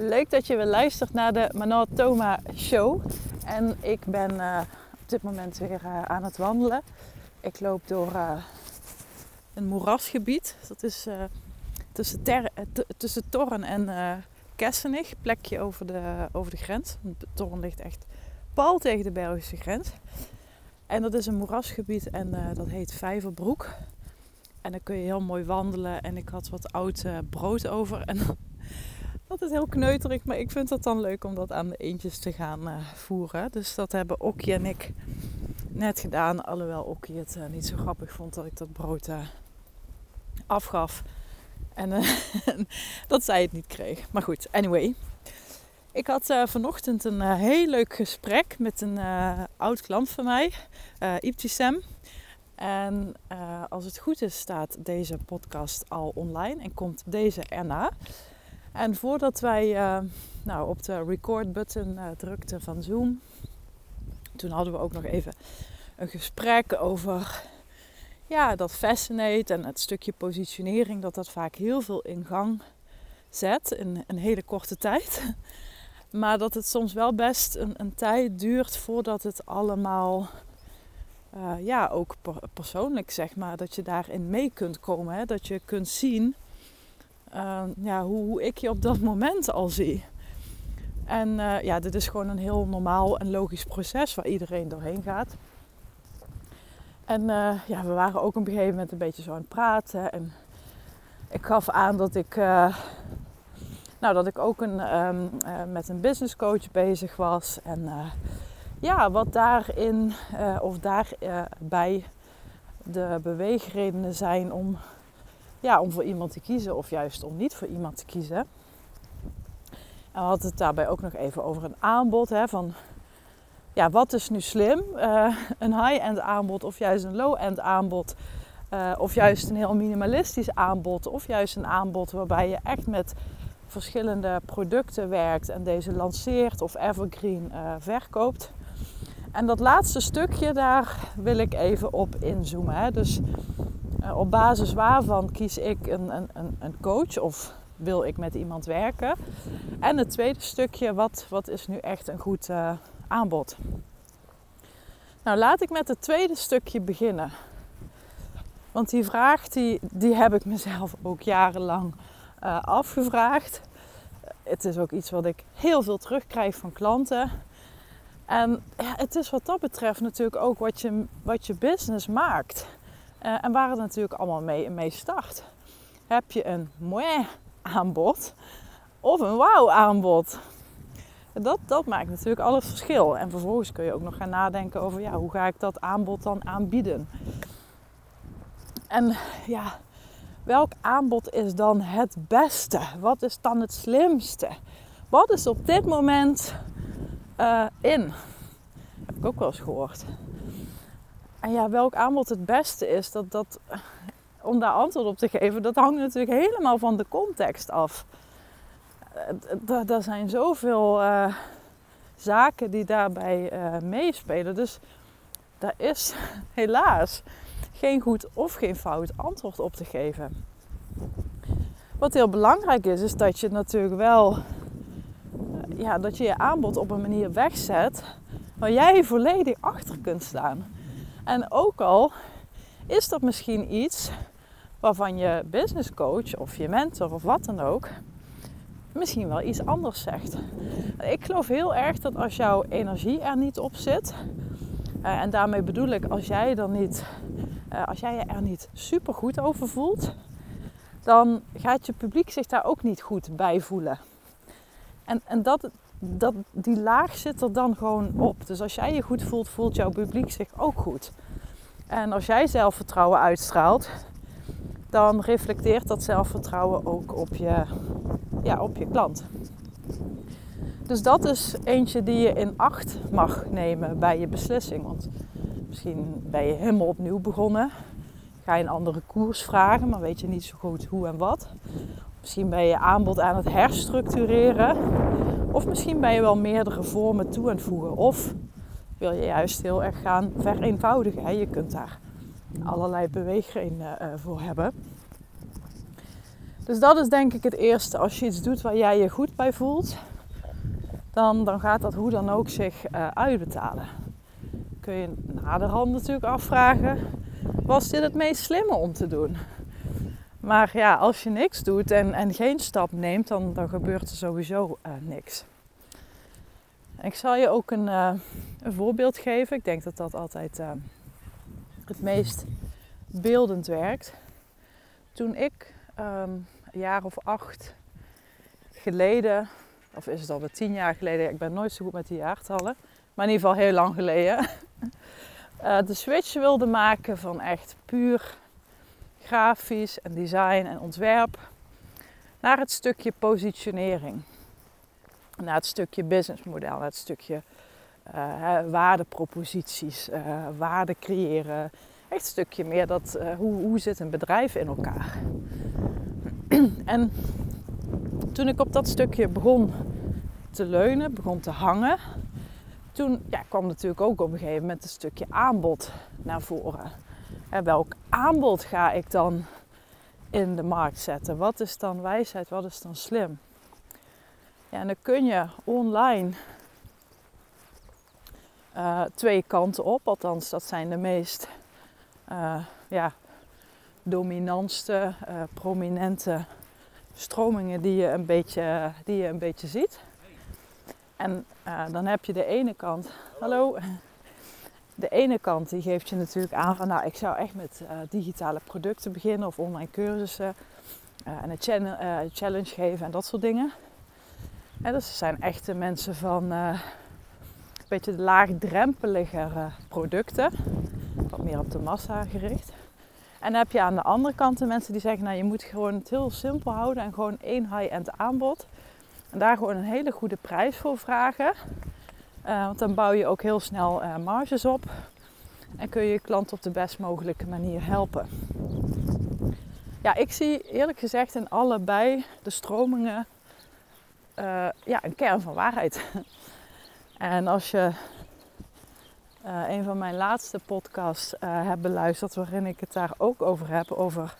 Leuk dat je weer luistert naar de Manal Toma Show. En ik ben uh, op dit moment weer uh, aan het wandelen. Ik loop door uh, een moerasgebied. Dat is tussen, tussen Torren en Kessenich, plekje over de, over de grens. Torren ligt echt pal tegen de Belgische grens. En dat is een moerasgebied en dat heet Vijverbroek. En dan kun je heel mooi wandelen. En ik had wat oud brood over. En dat is heel kneuterig, maar ik vind het dan leuk om dat aan de eentjes te gaan uh, voeren. Dus dat hebben Okkie en ik net gedaan. Alhoewel Okkie het uh, niet zo grappig vond dat ik dat brood uh, afgaf. En dat zij het niet kreeg. Maar goed, anyway. Ik had vanochtend een heel leuk gesprek met een oud klant van mij, uh, Ibtisem. En als het goed is, staat deze podcast al online en komt deze erna. En voordat wij uh, nou, op de record button uh, drukten van Zoom, toen hadden we ook nog even een gesprek over ja, dat fascinate en het stukje positionering, dat dat vaak heel veel in gang zet in een hele korte tijd. Maar dat het soms wel best een, een tijd duurt voordat het allemaal, uh, ja, ook persoonlijk zeg maar, dat je daarin mee kunt komen. Hè? Dat je kunt zien uh, ja, hoe, hoe, ik je op dat moment al zie. En uh, ja, dit is gewoon een heel normaal en logisch proces waar iedereen doorheen gaat. En uh, ja, we waren ook op een gegeven moment een beetje zo aan het praten. En ik gaf aan dat ik, nou, dat ik ook een, um, met een business coach bezig was. En ja, wat daarin of daarbij de beweegredenen zijn om ja, om voor iemand te kiezen of juist om niet voor iemand te kiezen. En we hadden het daarbij ook nog even over een aanbod. Hè, van, ja, wat is nu slim? Uh, een high-end aanbod of juist een low-end aanbod? Uh, of juist een heel minimalistisch aanbod? Of juist een aanbod waarbij je echt met verschillende producten werkt en deze lanceert of evergreen uh, verkoopt? En dat laatste stukje, daar wil ik even op inzoomen. Hè. Dus op basis waarvan kies ik een, een, een coach of wil ik met iemand werken? En het tweede stukje, wat, wat is nu echt een goed uh, aanbod? Nou, laat ik met het tweede stukje beginnen. Want die vraag die, die heb ik mezelf ook jarenlang uh, afgevraagd. Het is ook iets wat ik heel veel terugkrijg van klanten. En ja, het is wat dat betreft natuurlijk ook wat je, wat je business maakt. Uh, en waar het natuurlijk allemaal mee, mee start. Heb je een mooi aanbod of een wauw aanbod? Dat, dat maakt natuurlijk al het verschil. En vervolgens kun je ook nog gaan nadenken over ja, hoe ga ik dat aanbod dan aanbieden. En ja, welk aanbod is dan het beste? Wat is dan het slimste? Wat is op dit moment uh, in? Heb ik ook wel eens gehoord. En ja, welk aanbod het beste is, dat, dat, om daar antwoord op te geven, dat hangt natuurlijk helemaal van de context af. Eh, er zijn zoveel uh, zaken die daarbij uh, meespelen. Dus daar is helaas geen goed of geen fout antwoord op te geven. Wat heel belangrijk is, is dat je natuurlijk wel ja, dat je je aanbod op een manier wegzet waar jij volledig achter kunt staan. En ook al is dat misschien iets waarvan je business coach of je mentor of wat dan ook misschien wel iets anders zegt. Ik geloof heel erg dat als jouw energie er niet op zit, eh, en daarmee bedoel ik als jij niet, eh, als jij je er niet super goed over voelt, dan gaat je publiek zich daar ook niet goed bij voelen. En, en dat, dat, die laag zit er dan gewoon op. Dus als jij je goed voelt, voelt jouw publiek zich ook goed. En als jij zelfvertrouwen uitstraalt, dan reflecteert dat zelfvertrouwen ook op je, ja, op je klant. Dus dat is eentje die je in acht mag nemen bij je beslissing. Want misschien ben je helemaal opnieuw begonnen. Ga je een andere koers vragen, maar weet je niet zo goed hoe en wat. Misschien ben je aanbod aan het herstructureren. Of misschien ben je wel meerdere vormen toe aan het voegen. Of wil je juist heel erg gaan vereenvoudigen. Hè? Je kunt daar allerlei beweegredenen uh, voor hebben. Dus dat is denk ik het eerste. Als je iets doet waar jij je goed bij voelt, dan, dan gaat dat hoe dan ook zich uh, uitbetalen. Kun je naderhand natuurlijk afvragen, was dit het meest slimme om te doen? Maar ja, als je niks doet en, en geen stap neemt, dan, dan gebeurt er sowieso niks. Ik zal je ook een, uh, een, voorbeeld geven. Ik denk dat dat altijd uh, het meest beeldend werkt. Toen ik um, een jaar of acht geleden, of is het alweer tien jaar geleden, ik ben nooit zo goed met die jaartallen, maar in ieder geval heel lang geleden, de switch wilde maken van echt puur grafisch en design en ontwerp naar het stukje positionering. Naar het stukje businessmodel, het stukje uh, waardeproposities, uh, waarde creëren. Echt een stukje meer dat, uh, hoe, hoe zit een bedrijf in elkaar. en toen ik op dat stukje begon te leunen, begon te hangen, toen ja, kwam natuurlijk ook op een gegeven moment een stukje aanbod naar voren. En welk aanbod ga ik dan in de markt zetten? Wat is dan wijsheid? Wat is dan slim? Ja, en dan kun je online uh, twee kanten op. Althans, dat zijn de meest uh, ja, dominantste, uh, prominente stromingen die je een beetje, die je een beetje ziet. En dan heb je de ene kant, hallo, de ene kant die geeft je natuurlijk aan van nou ik zou echt met digitale producten beginnen of online cursussen en een challenge geven en dat soort dingen. En dus zijn echte mensen van een beetje de laagdrempeligere producten, wat meer op de massa gericht. En dan heb je aan de andere kant de mensen die zeggen nou je moet gewoon het heel simpel houden en gewoon één high-end aanbod. En daar gewoon een hele goede prijs voor vragen. Uh, want dan bouw je ook heel snel uh, marges op en kun je je klant op de best mogelijke manier helpen. Ja, ik zie eerlijk gezegd in allebei de stromingen uh, ja, een kern van waarheid. en als je een van mijn laatste podcasts hebt beluisterd, waarin ik het daar ook over heb, over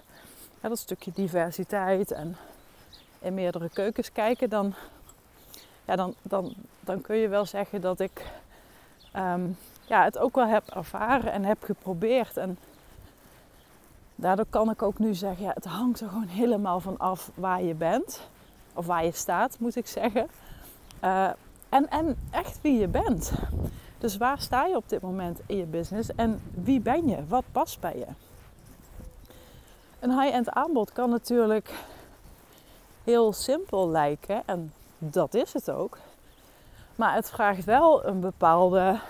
dat stukje diversiteit en in meerdere keukens kijken, dan ja, dan, dan, dan kun je wel zeggen dat ik um, ja, het ook wel heb ervaren en heb geprobeerd. En daardoor kan ik ook nu zeggen, ja, het hangt er gewoon helemaal van af waar je bent. Of waar je staat, moet ik zeggen. Uh, en, en echt wie je bent. Dus waar sta je op dit moment in je business en wie ben je? Wat past bij je? Een high-end aanbod kan natuurlijk heel simpel lijken en dat is het ook. Maar het vraagt wel een bepaalde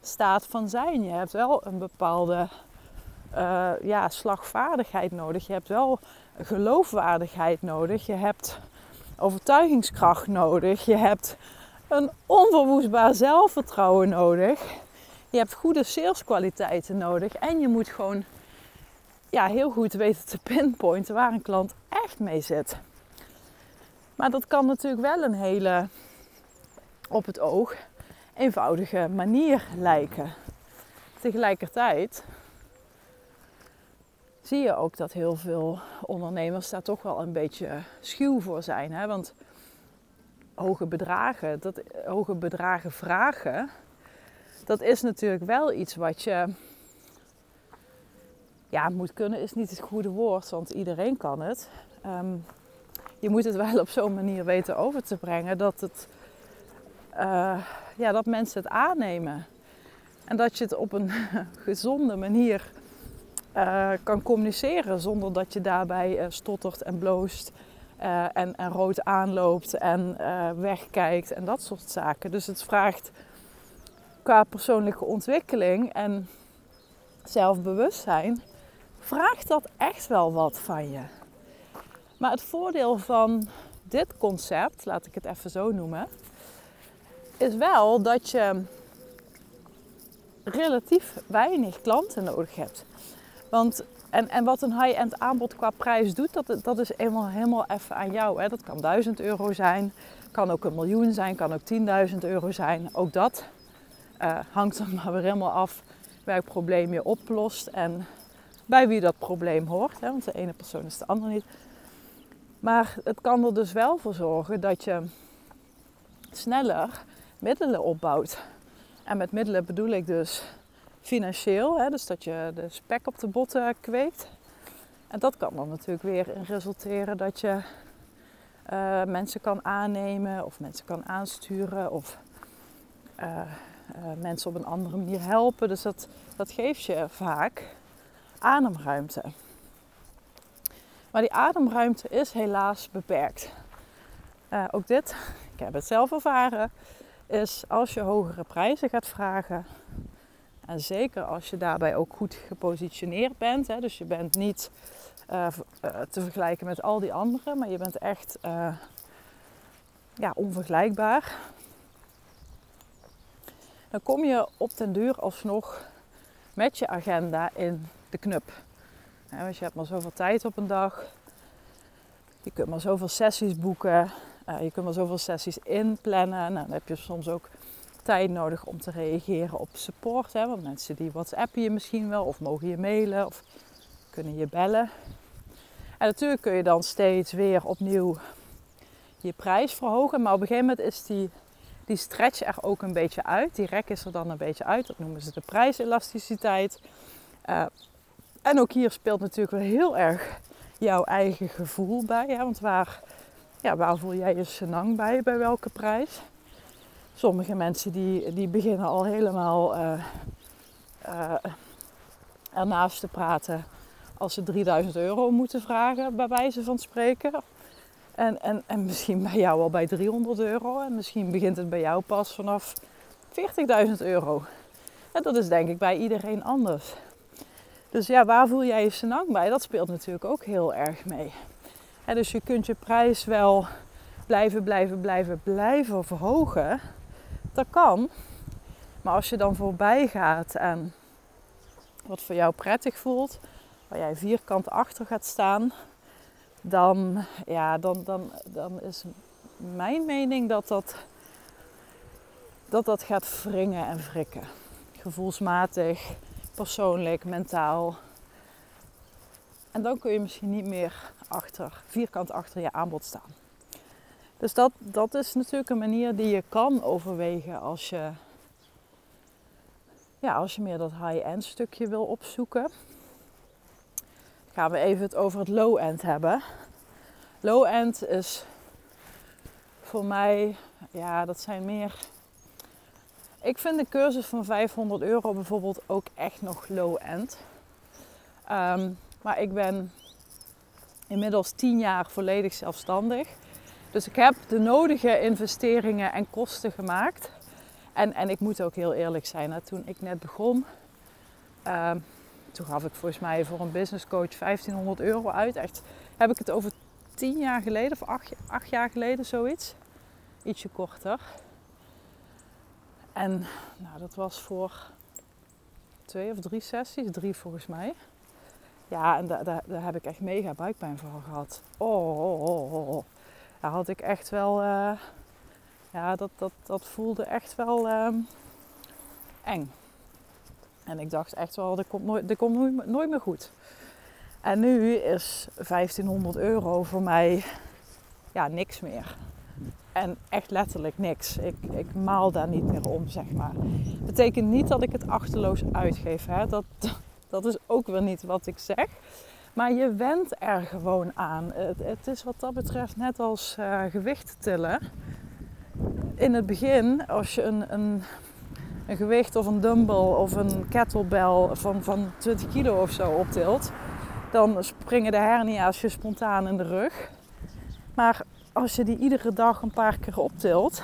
staat van zijn. Je hebt wel een bepaalde uh, ja, slagvaardigheid nodig. Je hebt wel geloofwaardigheid nodig. Je hebt overtuigingskracht nodig. Je hebt een onverwoestbaar zelfvertrouwen nodig. Je hebt goede saleskwaliteiten nodig. En je moet gewoon ja, heel goed weten te pinpointen waar een klant echt mee zit. Maar dat kan natuurlijk wel een hele op het oog eenvoudige manier lijken. Tegelijkertijd zie je ook dat heel veel ondernemers daar toch wel een beetje schuw voor zijn. Hè? Want hoge bedragen, dat, hoge bedragen vragen, dat is natuurlijk wel iets wat je ja, moet kunnen, is niet het goede woord, want iedereen kan het. Um, je moet het wel op zo'n manier weten over te brengen dat, het, uh, ja, dat mensen het aannemen. En dat je het op een gezonde manier uh, kan communiceren zonder dat je daarbij uh, stottert en bloost en, en, rood aanloopt en wegkijkt en dat soort zaken. Dus het vraagt qua persoonlijke ontwikkeling en zelfbewustzijn, vraagt dat echt wel wat van je. Maar het voordeel van dit concept, laat ik het even zo noemen, is wel dat je relatief weinig klanten nodig hebt. Want, en, en wat een high-end aanbod qua prijs doet, dat, dat is helemaal, helemaal even aan jou. Hè. Dat kan 1000 euro zijn, kan ook een miljoen zijn, kan ook 10.000 euro zijn. Ook dat uh, hangt er maar weer helemaal af welk probleem je oplost en bij wie dat probleem hoort. Hè, want de ene persoon is de ander niet. Maar het kan er dus wel voor zorgen dat je sneller middelen opbouwt. En met middelen bedoel ik dus financieel, hè, dus dat je de spek op de botten kweekt. En dat kan dan natuurlijk weer resulteren dat je uh, mensen kan aannemen of mensen kan aansturen of uh, uh, mensen op een andere manier helpen. Dus dat, dat geeft je vaak ademruimte. Maar die ademruimte is helaas beperkt. ook dit, ik heb het zelf ervaren, is als je hogere prijzen gaat vragen. En zeker als je daarbij ook goed gepositioneerd bent. Hè, dus je bent niet uh, te vergelijken met al die anderen, maar je bent echt uh, ja, onvergelijkbaar. Dan kom je op den duur alsnog met je agenda in de knup. Want je hebt maar zoveel tijd op een dag. Je kunt maar zoveel sessies boeken. Je kunt maar zoveel sessies inplannen. Nou, dan heb je soms ook tijd nodig om te reageren op support. Hè? Want mensen die WhatsAppen je misschien wel of mogen je mailen of kunnen je bellen. En natuurlijk kun je dan steeds weer opnieuw je prijs verhogen. Maar op een gegeven moment is die, die stretch er ook een beetje uit. Die rek is er dan een beetje uit. Dat noemen ze de prijselasticiteit. Uh, en ook hier speelt natuurlijk wel heel erg jouw eigen gevoel bij. Hè? Want waar, ja, waar voel jij je senang bij? Bij welke prijs? Sommige mensen die, die beginnen al helemaal uh, uh, ernaast te praten als ze 3000 euro moeten vragen, bij wijze van spreken. En, en, en misschien bij jou al bij 300 euro. En misschien begint het bij jou pas vanaf 40.000 euro. En dat is denk ik bij iedereen anders. Dus ja, waar voel jij je senang bij? Dat speelt natuurlijk ook heel erg mee. dus je kunt je prijs wel blijven, blijven, blijven, blijven verhogen. Dat kan. Maar als je dan voorbij gaat aan wat voor jou prettig voelt, waar jij vierkant achter gaat staan, dan, ja, dan, dan, dan is mijn mening dat dat, dat dat gaat wringen en wrikken. Gevoelsmatig, persoonlijk, mentaal. En dan kun je misschien niet meer achter, vierkant achter je aanbod staan. Dus dat, dat is natuurlijk een manier die je kan overwegen als je, ja, als je meer dat high-end stukje wil opzoeken gaan we even het over het low-end hebben. Low-end is voor mij, ja, dat zijn meer. Ik vind de cursus van 500 euro bijvoorbeeld ook echt nog low-end. Um, maar ik ben inmiddels 10 jaar volledig zelfstandig. Dus ik heb de nodige investeringen en kosten gemaakt. En, en ik moet ook heel eerlijk zijn, toen ik net begon, um, toen gaf ik volgens mij voor een business coach 1500 euro uit. Echt, heb ik het over 10 jaar geleden of 8, 8 jaar geleden zoiets. Ietsje korter. En nou, dat was voor twee of drie sessies, drie volgens mij. Ja, en daar, daar, heb ik echt mega buikpijn voor gehad. Oh, oh, oh, oh. Had ik echt wel. Uh, ja, dat, dat, dat voelde echt wel um, eng. En ik dacht echt wel, dit komt nooit, dit komt nooit, meer goed. En nu is 1500 euro voor mij ja, niks meer. En echt letterlijk niks. Ik, ik maal daar niet meer om, zeg maar. Betekent niet dat ik het achterloos uitgeef. Hè? Dat, dat is ook weer niet wat ik zeg. Maar je went er gewoon aan. Het, het is wat dat betreft net als uh, gewicht tillen. In het begin, als je een, een een gewicht of een dumbbell of een kettlebell van, van 20 kilo of zo optilt, dan springen de hernia's je spontaan in de rug. Maar als je die iedere dag een paar keer optilt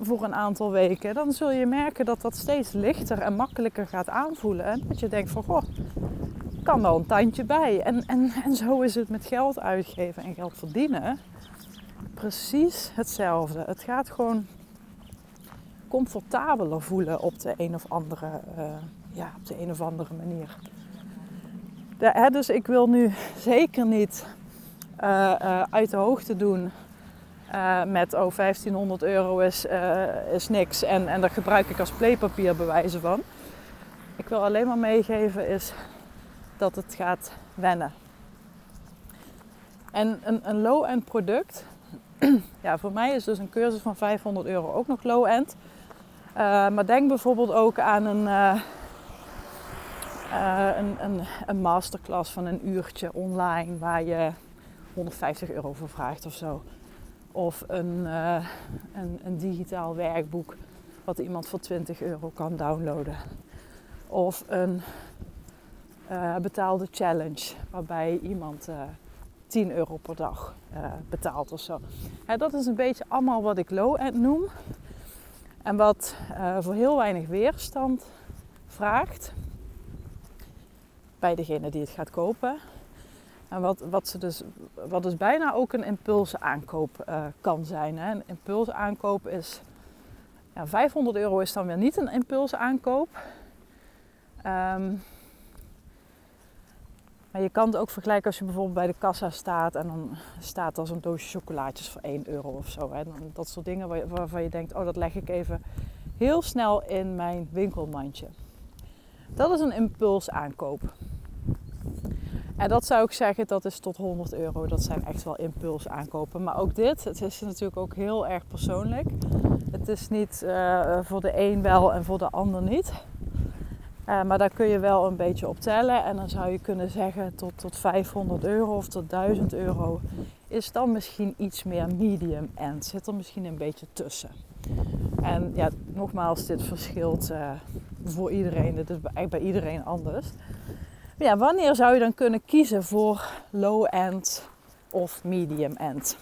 voor een aantal weken, dan zul je merken dat dat steeds lichter en makkelijker gaat aanvoelen. En dat je denkt van, goh, kan wel een tandje bij. En, en, en zo is het met geld uitgeven en geld verdienen. Precies hetzelfde. Het gaat gewoon comfortabeler voelen op de een of andere, uh, ja, op de een of andere manier. Hè, dus ik wil nu zeker niet uh, uh, uit de hoogte doen met oh 1500 euro is, is niks en, en dat gebruik ik als playpapier bewijzen van. Ik wil alleen maar meegeven is dat het gaat wennen. En een, een low-end product, ja, voor mij is dus een cursus van 500 euro ook nog low-end. Uh, maar denk bijvoorbeeld ook aan een, uh, uh, een, een, een, masterclass van een uurtje online waar je 150 euro voor vraagt of zo. Of een, een, een digitaal werkboek wat iemand voor 20 euro kan downloaden. Of een betaalde challenge waarbij iemand 10 euro per dag betaalt of zo. dat is een beetje allemaal wat ik low-end noem. En wat voor heel weinig weerstand vraagt bij degene die het gaat kopen. En wat, wat, ze dus, wat dus bijna ook een impulsaankoop kan zijn. Hè. Een impulsaankoop is... Ja, 500 euro is dan weer niet een impulsaankoop. Um, maar je kan het ook vergelijken als je bijvoorbeeld bij de kassa staat en dan staat er zo'n doosje chocolaatjes voor 1 euro of zo. Hè. Dat soort dingen waarvan je denkt, oh dat leg ik even heel snel in mijn winkelmandje. Dat is een impulsaankoop. En dat zou ik zeggen, dat is tot 100 euro. Dat zijn echt wel impulsaankopen. Maar ook dit, het is natuurlijk ook heel erg persoonlijk. Het is niet uh, voor de een wel en voor de ander niet. Uh, maar daar kun je wel een beetje op tellen. En dan zou je kunnen zeggen tot, tot 500 euro of tot 1000 euro is dan misschien iets meer medium end. Zit er misschien een beetje tussen. En ja, nogmaals, dit verschilt uh, voor iedereen. Dit is eigenlijk bij iedereen anders. Maar ja, wanneer zou je dan kunnen kiezen voor low end of medium end?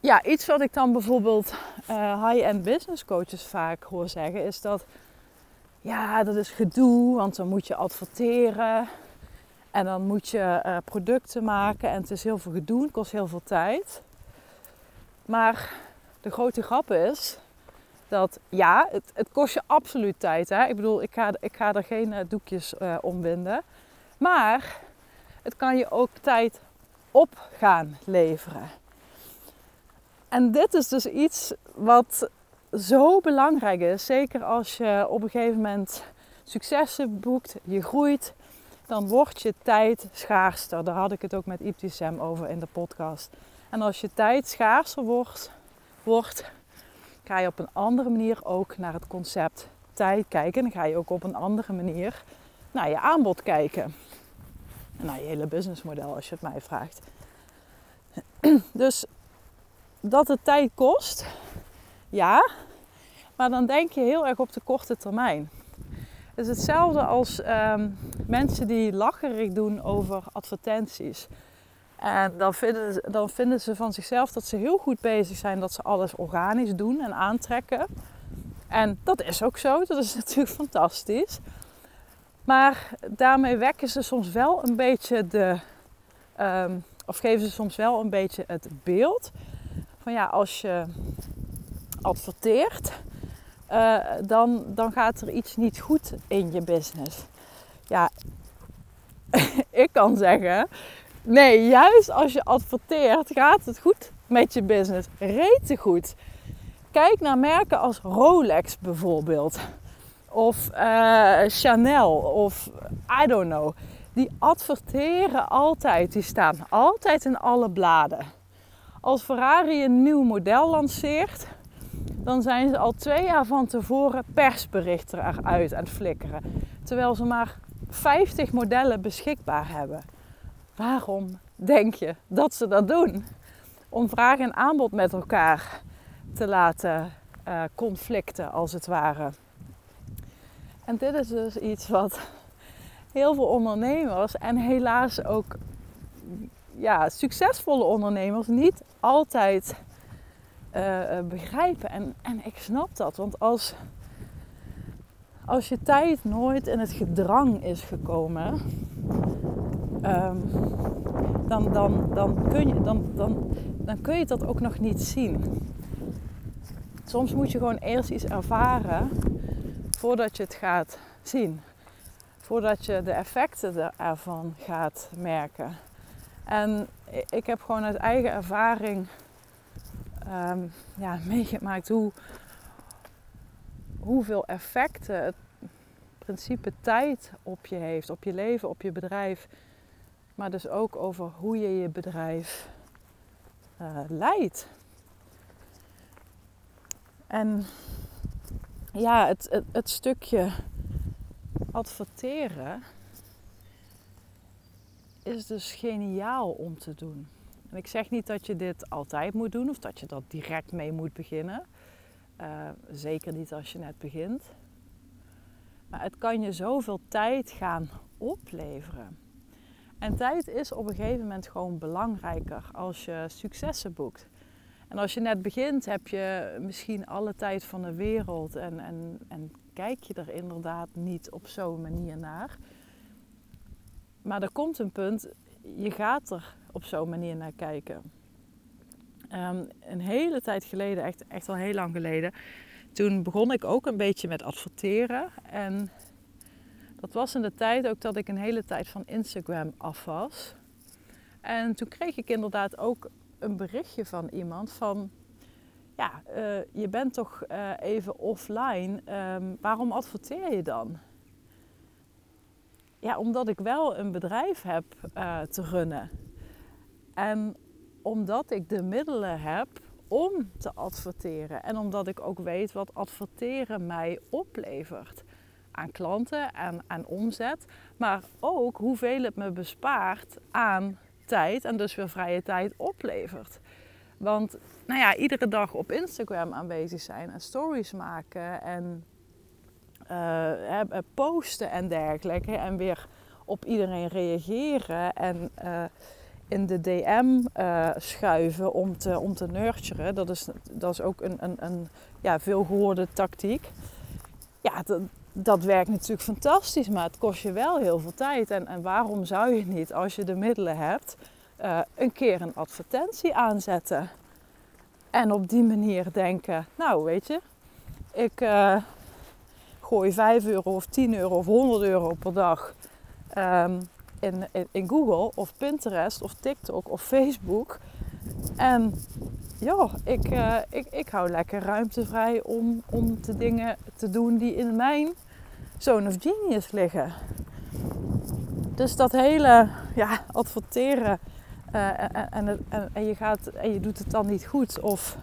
Ja, iets wat ik dan bijvoorbeeld uh, high-end business coaches vaak hoor zeggen is dat ja, dat is gedoe, want dan moet je adverteren en dan moet je uh, producten maken en het is heel veel gedoe, het kost heel veel tijd. Maar de grote grap is dat ja, het, het kost je absoluut tijd. Hè? Ik bedoel, ik ga, ik ga er geen uh, doekjes uh, om winden. Maar het kan je ook tijd op gaan leveren. En dit is dus iets wat zo belangrijk is. Zeker als je op een gegeven moment successen boekt, je groeit, dan wordt je tijd schaarster. Daar had ik het ook met Ibtisem over in de podcast. En als je tijd schaarser wordt, wordt, ga je op een andere manier ook naar het concept tijd kijken. En ga je ook op een andere manier naar je aanbod kijken. En naar je hele businessmodel als je het mij vraagt. Dus dat het tijd kost, ja, maar dan denk je heel erg op de korte termijn. Het is hetzelfde als ehm, mensen die lacherig doen over advertenties. En dan vinden, ze, dan vinden ze van zichzelf dat ze heel goed bezig zijn dat ze alles organisch doen en aantrekken. En dat is ook zo, dat is natuurlijk fantastisch. Maar daarmee wekken ze soms wel een beetje de, um, of geven ze soms wel een beetje het beeld van ja, als je adverteert, uh, dan, dan gaat er iets niet goed in je business. Ja, ik kan zeggen, nee, juist als je adverteert gaat het goed met je business. Rete goed. Kijk naar merken als Rolex bijvoorbeeld. Of uh, Chanel of I don't know. Die adverteren altijd. Die staan altijd in alle bladen. Als Ferrari een nieuw model lanceert, dan zijn ze al twee jaar van tevoren persberichten eruit aan flikkeren. Terwijl ze maar 50 modellen beschikbaar hebben. Waarom denk je dat ze dat doen? Om vraag en aanbod met elkaar te laten uh, conflicten, als het ware. En dit is dus iets wat heel veel ondernemers en helaas ook ja, succesvolle ondernemers niet altijd uh, begrijpen. En, en ik snap dat, want als, als je tijd nooit in het gedrang is gekomen, um, dan, dan, dan, kun je, dan, dan, dan kun je dat ook nog niet zien. Soms moet je gewoon eerst iets ervaren voordat je het gaat zien. Voordat je de effecten ervan gaat merken. En ik heb gewoon uit eigen ervaring um, ja, meegemaakt hoe, hoeveel effecten het principe tijd op je heeft, op je leven, op je bedrijf. maar dus ook over hoe je je bedrijf uh, leidt. En ja, het, het stukje adverteren is dus geniaal om te doen. Ik zeg niet dat je dit altijd moet doen of dat je dat direct mee moet beginnen. Uh, zeker niet als je net begint. Maar het kan je zoveel tijd gaan opleveren. En tijd is op een gegeven moment gewoon belangrijker als je successen boekt. En als je net begint, heb je misschien alle tijd van de wereld en, en, en kijk je er inderdaad niet op zo'n manier naar. Maar er komt een punt, je gaat er op zo'n manier naar kijken. Ehm, een hele tijd geleden, echt, echt al heel lang geleden, toen begon ik ook een beetje met adverteren. En dat was in de tijd ook dat ik een hele tijd van Instagram af was. En toen kreeg ik inderdaad ook een berichtje van iemand van... Ja, uh, je bent toch uh, even offline. Um, waarom adverteer je dan? Ja, omdat ik wel een bedrijf heb uh, te runnen. En omdat ik de middelen heb om te adverteren. En omdat ik ook weet wat adverteren mij oplevert. Aan klanten en aan omzet. Maar ook hoeveel het me bespaart aan tijd en dus weer vrije tijd oplevert. Want nou ja, iedere dag op Instagram aanwezig zijn en stories maken en uh, posten en dergelijke. En weer op iedereen reageren en uh, in de DM uh, schuiven om te, om te nurturen. Dat is, dat is ook een, een, een ja, veelgehoorde tactiek. Ja, dat, dat werkt natuurlijk fantastisch, maar het kost je wel heel veel tijd. En, en waarom zou je niet, als je de middelen hebt, uh, een keer een advertentie aanzetten? En op die manier denken, nou weet je, ik uh, gooi 5 euro of 10 euro of 100 euro per dag um, in, in, Google of Pinterest of TikTok of Facebook. En ja, ik, uh, ik, ik hou lekker ruimte vrij om, om de dingen te doen die in mijn zone of genius liggen. Dus dat hele ja, adverteren uh, en, en, en, je gaat, en je doet het dan niet goed of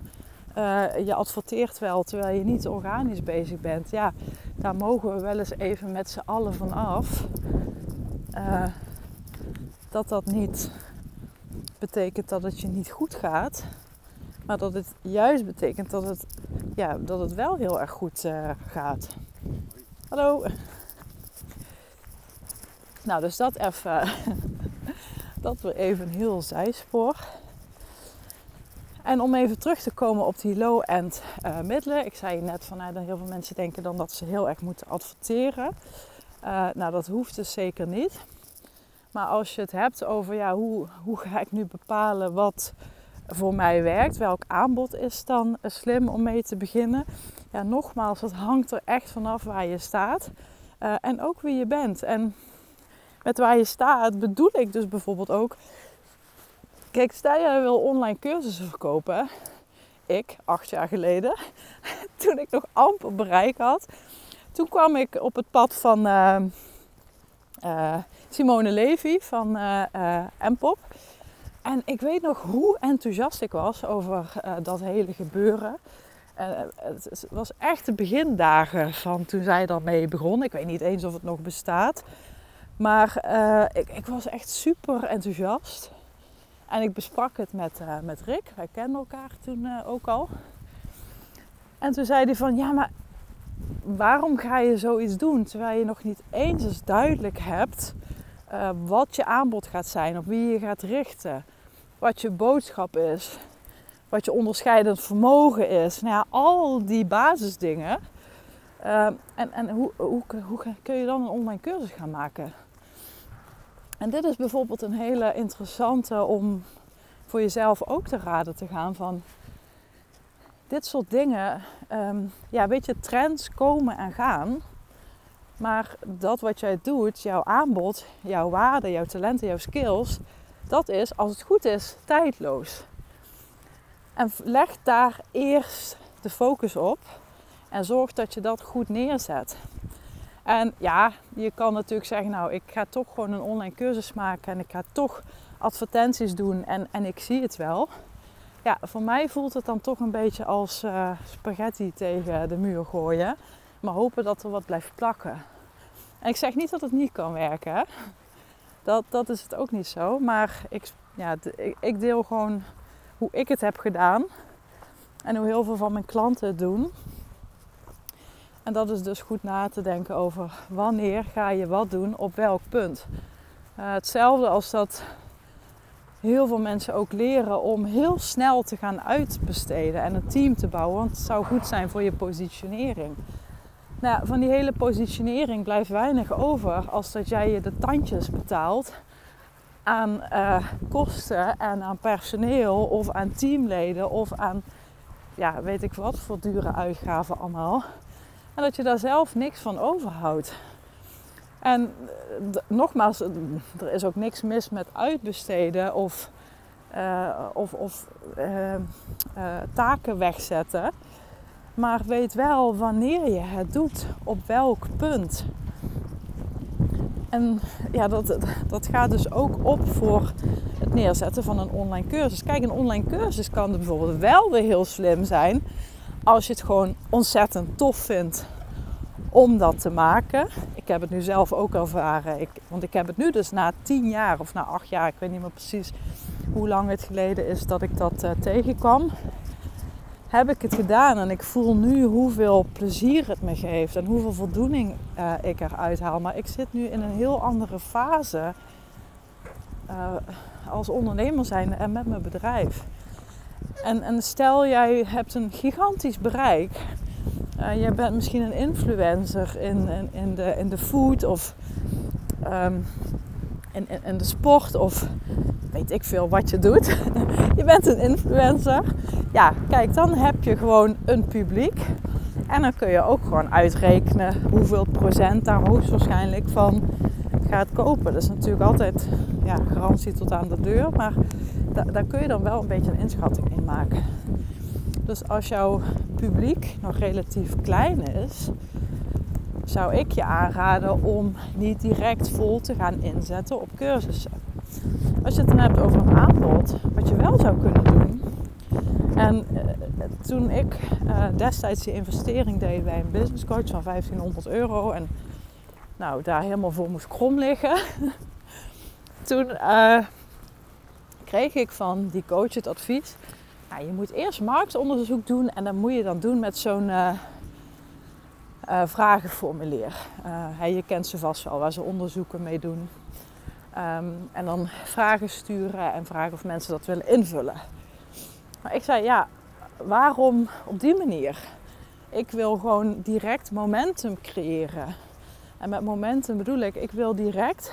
uh, je adverteert wel terwijl je niet organisch bezig bent. Ja, daar mogen we wel eens even met z'n allen van af. Dat dat niet betekent dat het je niet goed gaat. Maar dat het juist betekent dat het, ja, dat het wel heel erg goed uh, gaat. Hallo. Nou, dus dat even. dat weer even een heel zijspoor. En om even terug te komen op die low-end uh, middelen. Ik zei net van nou, heel veel mensen denken dan dat ze heel erg moeten adverteren. Uh, nou, dat hoeft dus zeker niet. Maar als je het hebt over ja, hoe, hoe ga ik nu bepalen wat voor mij werkt, welk aanbod is dan slim om mee te beginnen. Ja, nogmaals, het hangt er echt vanaf waar je staat uh, en ook wie je bent. En met waar je staat bedoel ik dus bijvoorbeeld ook. Kijk, stel jij wil online cursussen verkopen. Ik, acht jaar geleden, toen ik nog amper bereik had. Toen kwam ik op het pad van uh, Simone Levy van uh, Mpop. En ik weet nog hoe enthousiast ik was over dat hele gebeuren. het was echt de begindagen van toen zij daarmee begon. Ik weet niet eens of het nog bestaat. Maar ik, ik, was echt super enthousiast. En ik besprak het met, met Rick. Wij kenden elkaar toen ook al. En toen zei hij van, ja, maar waarom ga je zoiets doen terwijl je nog niet eens eens duidelijk hebt uh, wat je aanbod gaat zijn, op wie je gaat richten, wat je boodschap is, wat je onderscheidend vermogen is. Nou ja, al die basisdingen. Uh, en en hoe, hoe, hoe kun je dan een online cursus gaan maken? En dit is bijvoorbeeld een hele interessante om voor jezelf ook te raden te gaan van dit soort dingen, um, ja, weet je, trends komen en gaan. Maar dat wat jij doet, jouw aanbod, jouw waarde, jouw talenten, jouw skills, dat is, als het goed is, tijdloos. En leg daar eerst de focus op en zorg dat je dat goed neerzet. En ja, je kan natuurlijk zeggen, nou, ik ga toch gewoon een online cursus maken en ik ga toch advertenties doen en, en ik zie het wel. Ja, voor mij voelt het dan toch een beetje als uh, spaghetti tegen de muur gooien. Maar hopen dat er wat blijft plakken. Ik zeg niet dat het niet kan werken. Dat, dat is het ook niet zo. Maar ik, ja, ik deel gewoon hoe ik het heb gedaan. En hoe heel veel van mijn klanten het doen. En dat is dus goed na te denken over wanneer ga je wat doen op welk punt. Uh, hetzelfde als dat heel veel mensen ook leren om heel snel te gaan uitbesteden en een team te bouwen. Want het zou goed zijn voor je positionering. Nou, van die hele positionering blijft weinig over als dat jij je de tandjes betaalt aan uh, kosten en aan personeel of aan teamleden of aan, ja, weet ik wat voor dure uitgaven allemaal. En dat je daar zelf niks van overhoudt. En eh, nogmaals, er is ook niks mis met uitbesteden of, of, of taken wegzetten. Maar weet wel wanneer je het doet, op welk punt. En ja, dat, dat gaat dus ook op voor het neerzetten van een online cursus. Kijk, een online cursus kan bijvoorbeeld wel weer heel slim zijn als je het gewoon ontzettend tof vindt om dat te maken. Ik heb het nu zelf ook ervaren. Ik, want ik heb het nu dus na tien jaar of na acht jaar, ik weet niet meer precies hoe lang het geleden is dat ik dat uh, tegenkwam. Heb ik het gedaan en ik voel nu hoeveel plezier het me geeft en hoeveel voldoening uh, ik eruit haal. Maar ik zit nu in een heel andere fase uh, als ondernemer zijn en met mijn bedrijf. En, en stel jij hebt een gigantisch bereik uh, jij bent misschien een influencer in, in, de, in de food of um, in, de sport of weet ik veel wat je doet. je bent een influencer. Ja, kijk, dan heb je gewoon een publiek. En dan kun je ook gewoon uitrekenen hoeveel procent daar hoogstwaarschijnlijk van gaat kopen. Dat is natuurlijk altijd ja, garantie tot aan de deur. Maar daar kun je dan wel een beetje een inschatting in maken. Dus als jouw publiek nog relatief klein is, zou ik je aanraden om niet direct vol te gaan inzetten op cursussen. Als je het dan hebt over een aanbod, wat je wel zou kunnen doen. En eh, toen ik uh, destijds die investering deed bij een business coach van 1500 euro en nou, daar helemaal voor moest krom liggen, toen uh, kreeg ik van die coach het advies je moet eerst marktonderzoek doen en dat moet je dan doen met zo'n uh, uh, vragenformulier. Uh, je kent ze vast wel, waar ze onderzoeken mee doen. Ehm, en dan vragen sturen en vragen of mensen dat willen invullen. Maar ik zei, ja, waarom op die manier? Ik wil gewoon direct momentum creëren. En met momentum bedoel ik, ik wil direct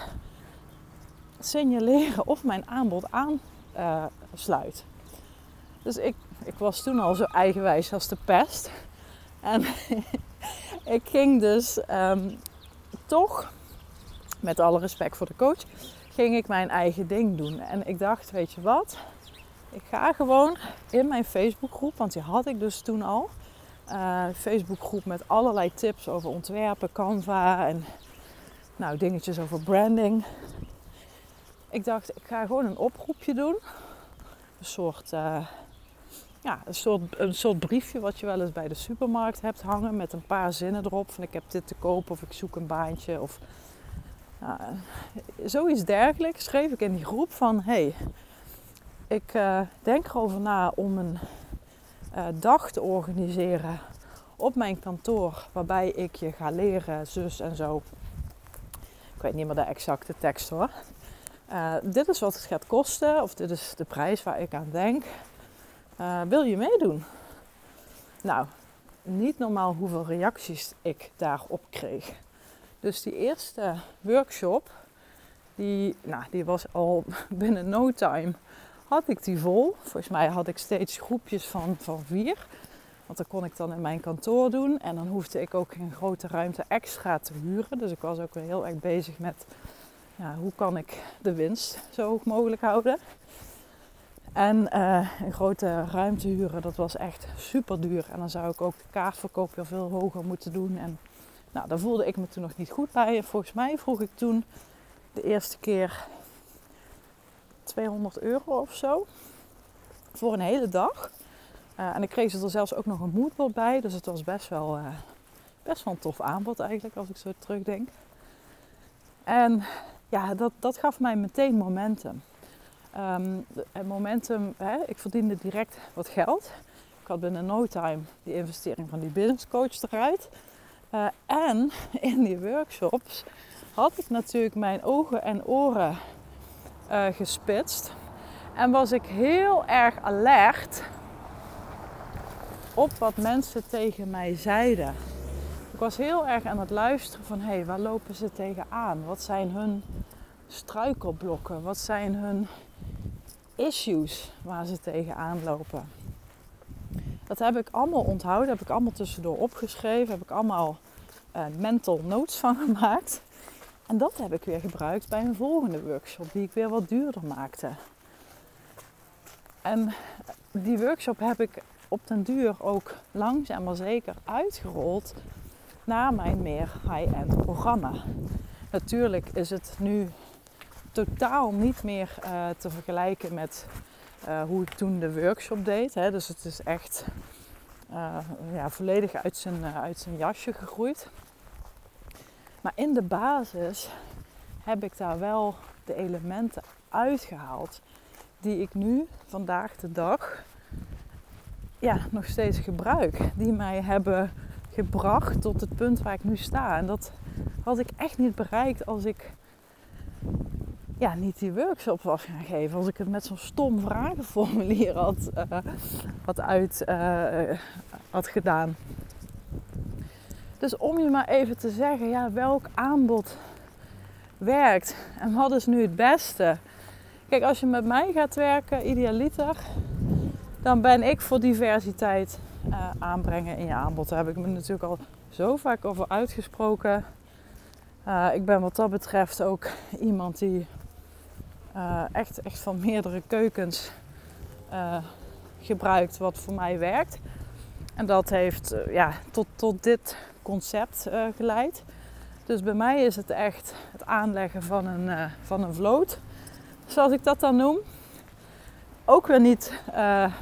signaleren of mijn aanbod aansluit. Dus ik, ik was toen al zo eigenwijs als de pest. En ik ging dus um, toch, met alle respect voor de coach, ging ik mijn eigen ding doen. En ik dacht, weet je wat? Ik ga gewoon in mijn Facebookgroep, want die had ik dus toen al. Uh, Facebookgroep met allerlei tips over ontwerpen, Canva en nou, dingetjes over branding. Ik dacht, ik ga gewoon een oproepje doen. Een soort uh, ja, een, soort, een soort briefje wat je wel eens bij de supermarkt hebt hangen met een paar zinnen erop van ik heb dit te kopen of ik zoek een baantje of zoiets dergelijks schreef ik in die groep van hey, ik uh, denk erover na om een uh, dag te organiseren op mijn kantoor waarbij ik je ga leren zus en zo. Ik weet niet meer de exacte tekst hoor. Uh, dit is wat het gaat kosten of dit is de prijs waar ik aan denk. Uh, wil je meedoen? Nou, niet normaal hoeveel reacties ik daarop kreeg. Dus die eerste workshop, die, nou, die was al binnen no time, had ik die vol. Volgens mij had ik steeds groepjes van, van vier. Want dat kon ik dan in mijn kantoor doen. En dan hoefde ik ook geen grote ruimte extra te huren. Dus ik was ook weer heel erg bezig met ja, hoe kan ik de winst zo hoog mogelijk houden. En uh, een grote ruimte huren, dat was echt super duur. En dan zou ik ook de kaartverkoop weer veel hoger moeten doen. En Nou, daar voelde ik me toen nog niet goed bij. En volgens mij vroeg ik toen de eerste keer 200 euro of zo. Voor een hele dag. Uh, en ik kreeg er zelfs ook nog een moodboard bij. Dus het was best wel, uh, best wel een tof aanbod eigenlijk, als ik zo terugdenk. En ja, dat, dat gaf mij meteen momentum. Um, momentum, hè, ik verdiende direct wat geld. Ik had binnen no time die investering van die business coach eruit. Uh, en in die workshops had ik natuurlijk mijn ogen en oren uh, gespitst. En was ik heel erg alert op wat mensen tegen mij zeiden. Ik was heel erg aan het luisteren van hé, hey, waar lopen ze tegenaan? Wat zijn hun struikelblokken? Wat zijn hun issues waar ze tegenaan lopen? Dat heb ik allemaal onthouden, heb ik allemaal tussendoor opgeschreven, heb ik allemaal uh, mental notes van gemaakt. En dat heb ik weer gebruikt bij een volgende workshop die ik weer wat duurder maakte. En die workshop heb ik op den duur ook langzaam maar zeker uitgerold naar mijn meer high-end programma. Natuurlijk is het nu totaal niet meer uh, te vergelijken met uh, hoe ik toen de workshop deed. Hè. Dus het is echt uh, ja, volledig uit zijn, uit zijn jasje gegroeid. Maar in de basis heb ik daar wel de elementen uitgehaald die ik nu vandaag de dag ja, nog steeds gebruik. Die mij hebben gebracht tot het punt waar ik nu sta. En dat had ik echt niet bereikt als ik ja, niet die workshop was gaan geven. Als ik het met zo'n stom vragenformulier had, uh, had, uit, uh, had gedaan. Dus om je maar even te zeggen, ja, welk aanbod werkt en wat is nu het beste? Kijk, als je met mij gaat werken, idealiter, dan ben ik voor diversiteit uh, aanbrengen in je aanbod. Daar heb ik me natuurlijk al zo vaak over uitgesproken. Ik ben wat dat betreft ook iemand die uh, echt, echt van meerdere keukens gebruikt wat voor mij werkt. En dat heeft ja, tot, tot dit concept geleid. Dus bij mij is het echt het aanleggen van een, van een vloot, zoals ik dat dan noem ook weer niet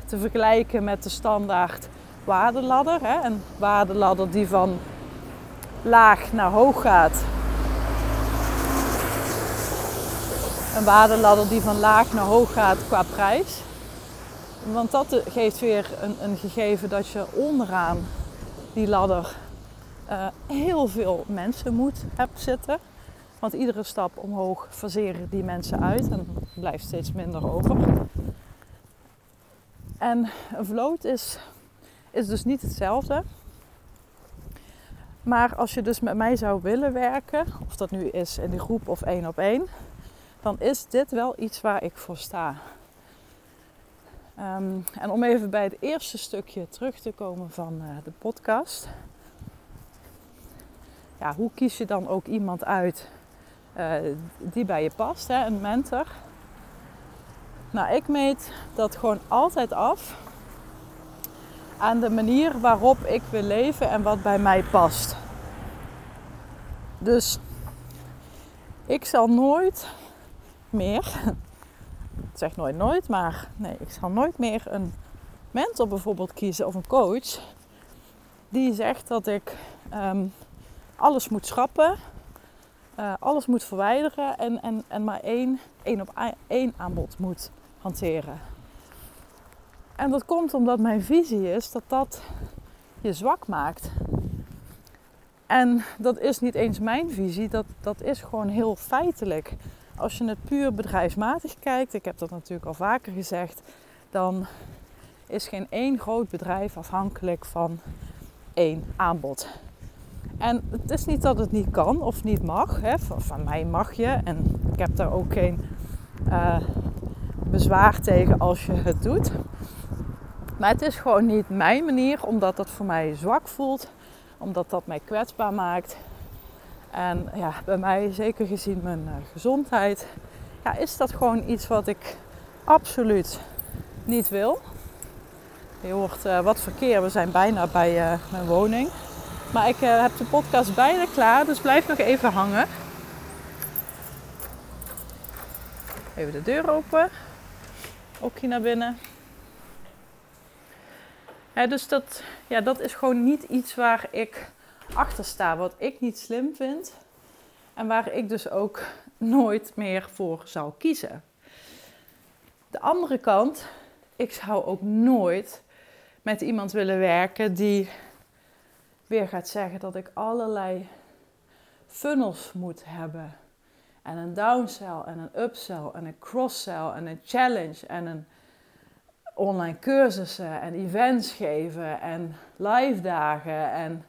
te vergelijken met de standaard waardeladder. Hè? Een waardeladder die van laag naar hoog gaat. Een waardeladder die van laag naar hoog gaat qua prijs. Want dat geeft weer een, een gegeven dat je onderaan die ladder uh, heel veel mensen moet hebben zitten. Want iedere stap omhoog faseren die mensen uit en blijft steeds minder over. En een vloot is, is dus niet hetzelfde. Maar als je dus met mij zou willen werken, of dat nu is in de groep of één op één, dan is dit wel iets waar ik voor sta. Um, en om even bij het eerste stukje terug te komen van uh, de podcast. Ja, hoe kies je dan ook iemand uit uh, die bij je past, hè? een mentor? Nou, ik meet dat gewoon altijd af aan de manier waarop ik wil leven en wat bij mij past. Dus ik zal nooit meer, ik zeg nooit nooit, maar nee, ik zal nooit meer een mentor bijvoorbeeld kiezen of een coach die zegt dat ik um, alles moet schrappen, uh, alles moet verwijderen en, en, en maar één, één op één aanbod moet hanteren. En dat komt omdat mijn visie is dat dat je zwak maakt. En dat is niet eens mijn visie, dat, dat is gewoon heel feitelijk. Als je het puur bedrijfsmatig kijkt, ik heb dat natuurlijk al vaker gezegd, dan is geen één groot bedrijf afhankelijk van één aanbod. En het is niet dat het niet kan of niet mag. Hè. Van, mij mag je en ik heb daar ook geen uh, bezwaar tegen als je het doet. Maar het is gewoon niet mijn manier, omdat dat voor mij zwak voelt, omdat dat mij kwetsbaar maakt. En ja, bij mij, zeker gezien mijn uh, gezondheid, ja, is dat gewoon iets wat ik absoluut niet wil. Je hoort uh, wat verkeer, we zijn bijna bij uh, mijn woning. Maar ik heb de podcast bijna klaar, dus blijf nog even hangen. Even de deur open. Ook hier naar binnen. Ja, dus dat, ja, dat is gewoon niet iets waar ik achter sta, wat ik niet slim vind. En waar ik dus ook nooit meer voor zou kiezen. De andere kant, ik zou ook nooit met iemand willen werken die weer gaat zeggen dat ik allerlei funnels moet hebben. En een downsell en een upsell en een crosssell en een challenge en een online cursussen en events geven en live dagen en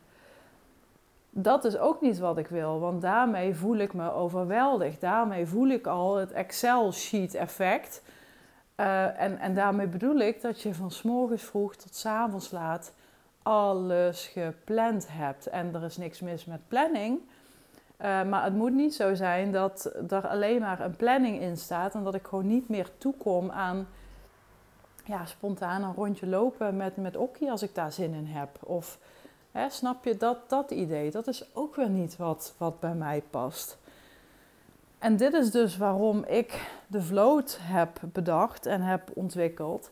dat is ook niet wat ik wil, want daarmee voel ik me overweldigd. Daarmee voel ik al het Excel-sheet effect. Uh, en, en daarmee bedoel ik dat je van s morgens vroeg tot s avonds laat alles gepland hebt. En er is niks mis met planning. Uh, maar het moet niet zo zijn dat er alleen maar een planning in staat en dat ik gewoon niet meer toekom aan ja, spontaan een rondje lopen met, met Okkie als ik daar zin in heb. Of Snap je dat, dat idee? Dat is ook weer niet wat, wat bij mij past. En dit is dus waarom ik de vloot heb bedacht en heb ontwikkeld.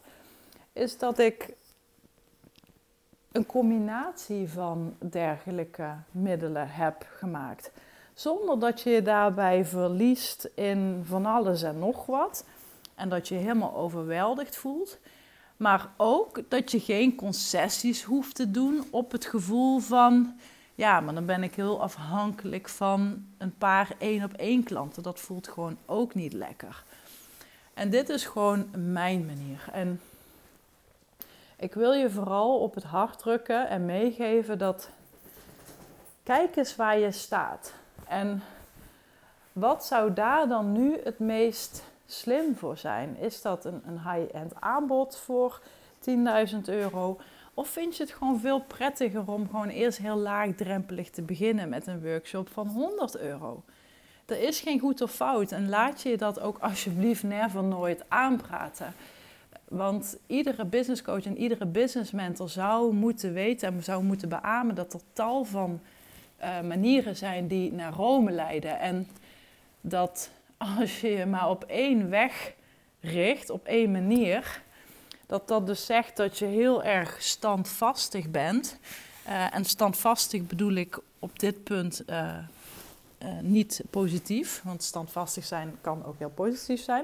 Is dat ik een combinatie van dergelijke middelen heb gemaakt. Zonder dat je je daarbij verliest in van alles en nog wat. En dat je helemaal overweldigd voelt. Maar ook dat je geen concessies hoeft te doen op het gevoel van, ja, maar dan ben ik heel afhankelijk van een paar één op één klanten. Dat voelt gewoon ook niet lekker. En dit is gewoon mijn manier. En ik wil je vooral op het hart drukken en meegeven dat kijk eens waar je staat. En wat zou daar dan nu het meest slim voor zijn? Is dat een, een high-end aanbod voor 10.000 euro? Of vind je het gewoon veel prettiger om gewoon eerst heel laagdrempelig te beginnen met een workshop van 100 euro? Er is geen goed of fout en laat je dat ook alsjeblieft never nooit aanpraten. Want iedere business coach en iedere business mentor zou moeten weten en zou moeten beamen dat er tal van uh, manieren zijn die naar Rome leiden. En dat als je je maar op één weg richt, op één manier, dat dat dus zegt dat je heel erg standvastig bent. Uh, en standvastig bedoel ik op dit punt uh, uh, niet positief, want standvastig zijn kan ook heel positief zijn.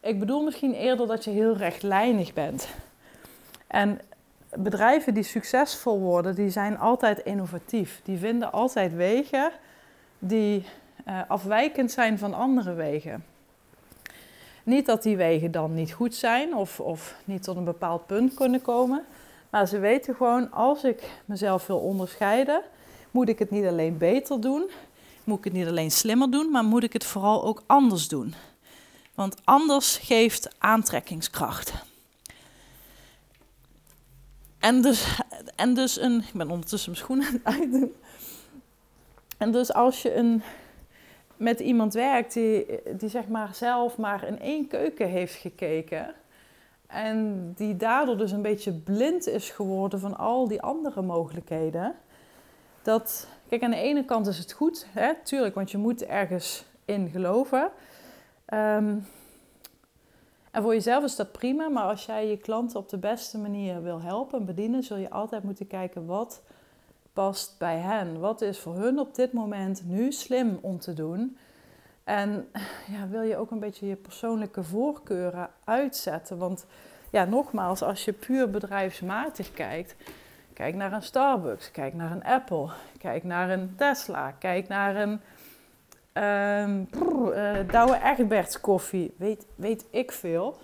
Ik bedoel misschien eerder dat je heel rechtlijnig bent. En bedrijven die succesvol worden, die zijn altijd innovatief. Die vinden altijd wegen die afwijkend zijn van andere wegen. Niet dat die wegen dan niet goed zijn of, of niet tot een bepaald punt kunnen komen. Maar ze weten gewoon, als ik mezelf wil onderscheiden, moet ik het niet alleen beter doen, moet ik het niet alleen slimmer doen, maar moet ik het vooral ook anders doen. Want anders geeft aantrekkingskracht. En dus, en dus een. Ik ben ondertussen mijn schoenen aan het uitdoen. En dus als je een met iemand werkt die, die zeg maar zelf maar in één keuken heeft gekeken. En die daardoor dus een beetje blind is geworden van al die andere mogelijkheden. Dat, kijk, aan de ene kant is het goed, hè, tuurlijk, want je moet ergens in geloven. Um, en voor jezelf is dat prima, maar als jij je klanten op de beste manier wil helpen en bedienen, zul je altijd moeten kijken wat past bij hen? Wat is voor hun op dit moment nu slim om te doen? En ja, wil je ook een beetje je persoonlijke voorkeuren uitzetten? Want ja, nogmaals, als je puur bedrijfsmatig kijkt, kijk naar een Starbucks, kijk naar een Apple, kijk naar een Tesla, kijk naar een um, Douwe Egberts koffie, weet, weet ik veel.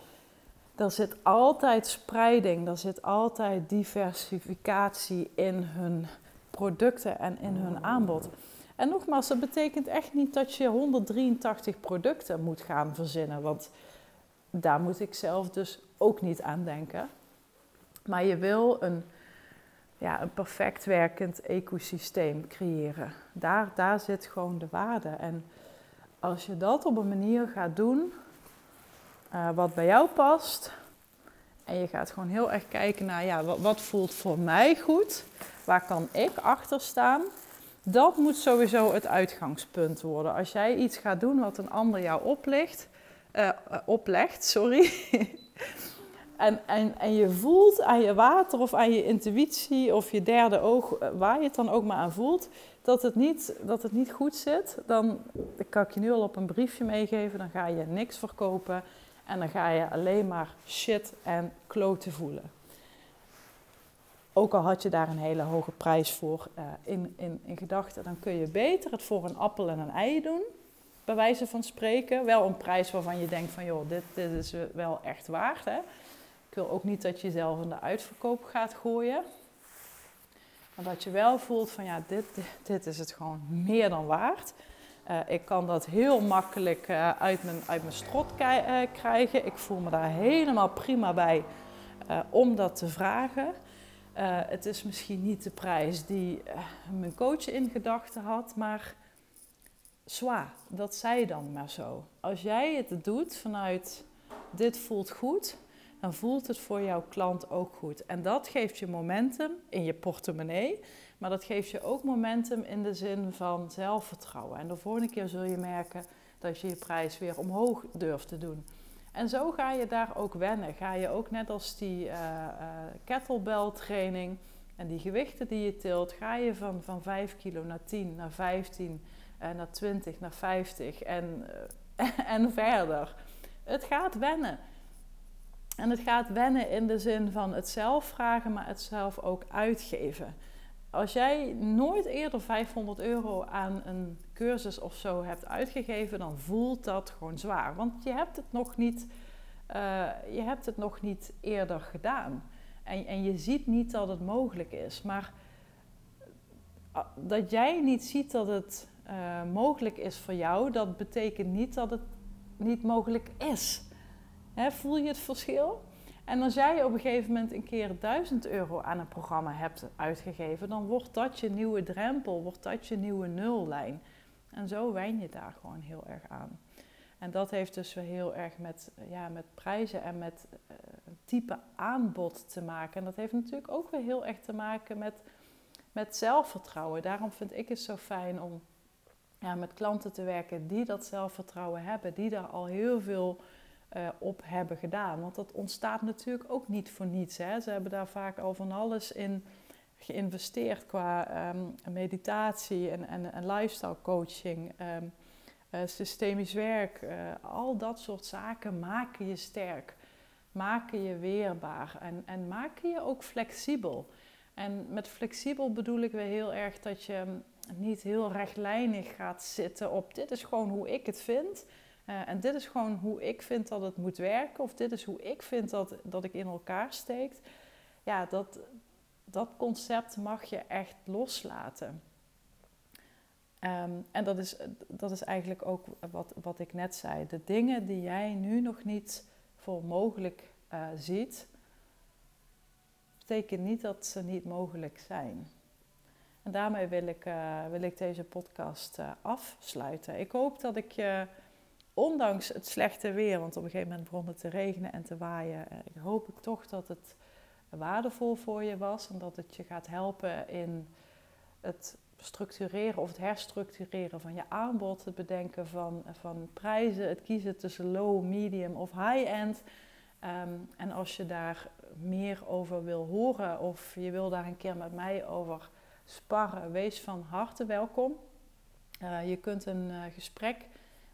Er zit altijd spreiding, er zit altijd diversificatie in hun producten en in hun aanbod. En nogmaals, dat betekent echt niet dat je 183 producten moet gaan verzinnen, want daar moet ik zelf dus ook niet aan denken. Maar je wil een, ja, een perfect werkend ecosysteem creëren. Daar, daar zit gewoon de waarde. En als je dat op een manier gaat doen uh, wat bij jou past, En je gaat gewoon heel erg kijken naar, ja, wat, voelt voor mij goed? Waar kan ik achter staan? Dat moet sowieso het uitgangspunt worden. Als jij iets gaat doen wat een ander jou oplegt, uh, oplegt, sorry. en, en, en je voelt aan je water of aan je intuïtie of je derde oog, eh, waar je het dan ook maar aan voelt, dat het niet, dat het niet goed zit, dan kan ik je nu al op een briefje meegeven. Dan ga je niks verkopen en dan ga je alleen maar shit en kloten voelen. Ook al had je daar een hele hoge prijs voor uh, in, in, in gedachten, dan kun je beter het voor een appel en een ei doen. Bij wijze van spreken. Wel een prijs waarvan je denkt van joh, dit, dit is wel echt waard. Hè? Ik wil ook niet dat je jezelf in de uitverkoop gaat gooien. Maar dat je wel voelt van ja, dit, dit, is het gewoon meer dan waard. Uh, ik kan dat heel makkelijk uh, uit, mijn, uit mijn strot uh, krijgen. Ik voel me daar helemaal prima bij om dat te vragen. het is misschien niet de prijs die mijn coach in gedachten had, maar zwaar, dat zei dan maar zo. Als jij het doet vanuit dit voelt goed, dan voelt het voor jouw klant ook goed. En dat geeft je momentum in je portemonnee, maar dat geeft je ook momentum in de zin van zelfvertrouwen. En de volgende keer zul je merken dat je je prijs weer omhoog durft te doen. En zo ga je daar ook wennen. Ga je ook net als die uh, kettlebell training en die gewichten die je tilt, ga je van, van 5 kilo naar 10, naar 15, uh, naar 20, naar 50 en, en verder. Het gaat wennen. En het gaat wennen in de zin van het zelf vragen, maar het zelf ook uitgeven. Als jij nooit eerder 500 euro aan een cursus of zo hebt uitgegeven, dan voelt dat gewoon zwaar. Want je hebt het nog niet, uh, je hebt het nog niet eerder gedaan. En, en je ziet niet dat het mogelijk is. Maar eh, dat jij niet ziet dat het uh, mogelijk is voor jou, dat betekent niet dat het niet mogelijk is voel je het verschil? En als jij op een gegeven moment een keer 1000 euro aan een programma hebt uitgegeven, dan wordt dat je nieuwe drempel, wordt dat je nieuwe nullijn. En zo wijn je daar gewoon heel erg aan. En dat heeft dus weer heel erg met, ja, met prijzen en met uh, type aanbod te maken. En dat heeft natuurlijk ook weer heel erg te maken met, met zelfvertrouwen. Daarom vind ik het zo fijn om ja, met klanten te werken die dat zelfvertrouwen hebben, die daar al heel veel uh, op hebben gedaan. Want dat ontstaat natuurlijk ook niet voor niets. Hè. Ze hebben daar vaak al van alles in geïnvesteerd qua um, meditatie en, en, lifestyle coaching, um, uh, systemisch werk. Uh, al dat soort zaken maken je sterk, maken je weerbaar en, en maken je ook flexibel. En met flexibel bedoel ik weer heel erg dat je niet heel rechtlijnig gaat zitten op dit is gewoon hoe ik het vind. Uh, en dit is gewoon hoe ik vind dat het moet werken, of dit is hoe ik vind dat, dat ik in elkaar steekt. Ja, dat, dat concept mag je echt loslaten. Um, en dat is, dat is eigenlijk ook wat, wat ik net zei. De dingen die jij nu nog niet voor mogelijk uh, ziet, betekent niet dat ze niet mogelijk zijn. En daarmee wil ik, uh, wil ik deze podcast afsluiten. Ik hoop dat ik je ondanks het slechte weer, want op een gegeven moment begon het te regenen en te waaien, eh, hoop ik toch dat het waardevol voor je was en dat het je gaat helpen in het structureren of het herstructureren van je aanbod, het bedenken van, van prijzen, het kiezen tussen low, medium of high-end. Um, en als je daar meer over wil horen of je wil daar een keer met mij over sparren, wees van harte welkom. Uh, je kunt een gesprek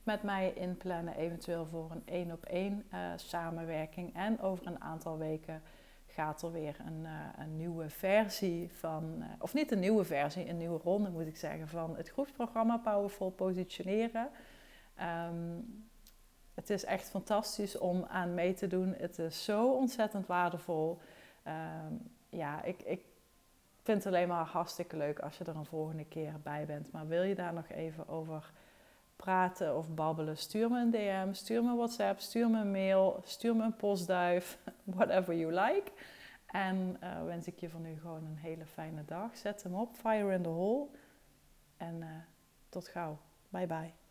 met mij inplannen, eventueel voor een één op één samenwerking. En over een aantal weken gaat er weer een, uh, een nieuwe versie van, uh, of niet een nieuwe versie, een nieuwe ronde moet ik zeggen, van het groepsprogramma Powerful Positioneren. Um, het is echt fantastisch om aan mee te doen. Het is zo ontzettend waardevol. Um, ja, ik, ik vind het alleen maar hartstikke leuk als je er een volgende keer bij bent. Maar wil je daar nog even over praten of babbelen, stuur me een DM, stuur me een WhatsApp, stuur me een mail, stuur me een postduif, whatever you like. En uh, wens ik je van nu gewoon een hele fijne dag. Zet hem op, fire in the hole. En uh, tot gauw. Bye bye.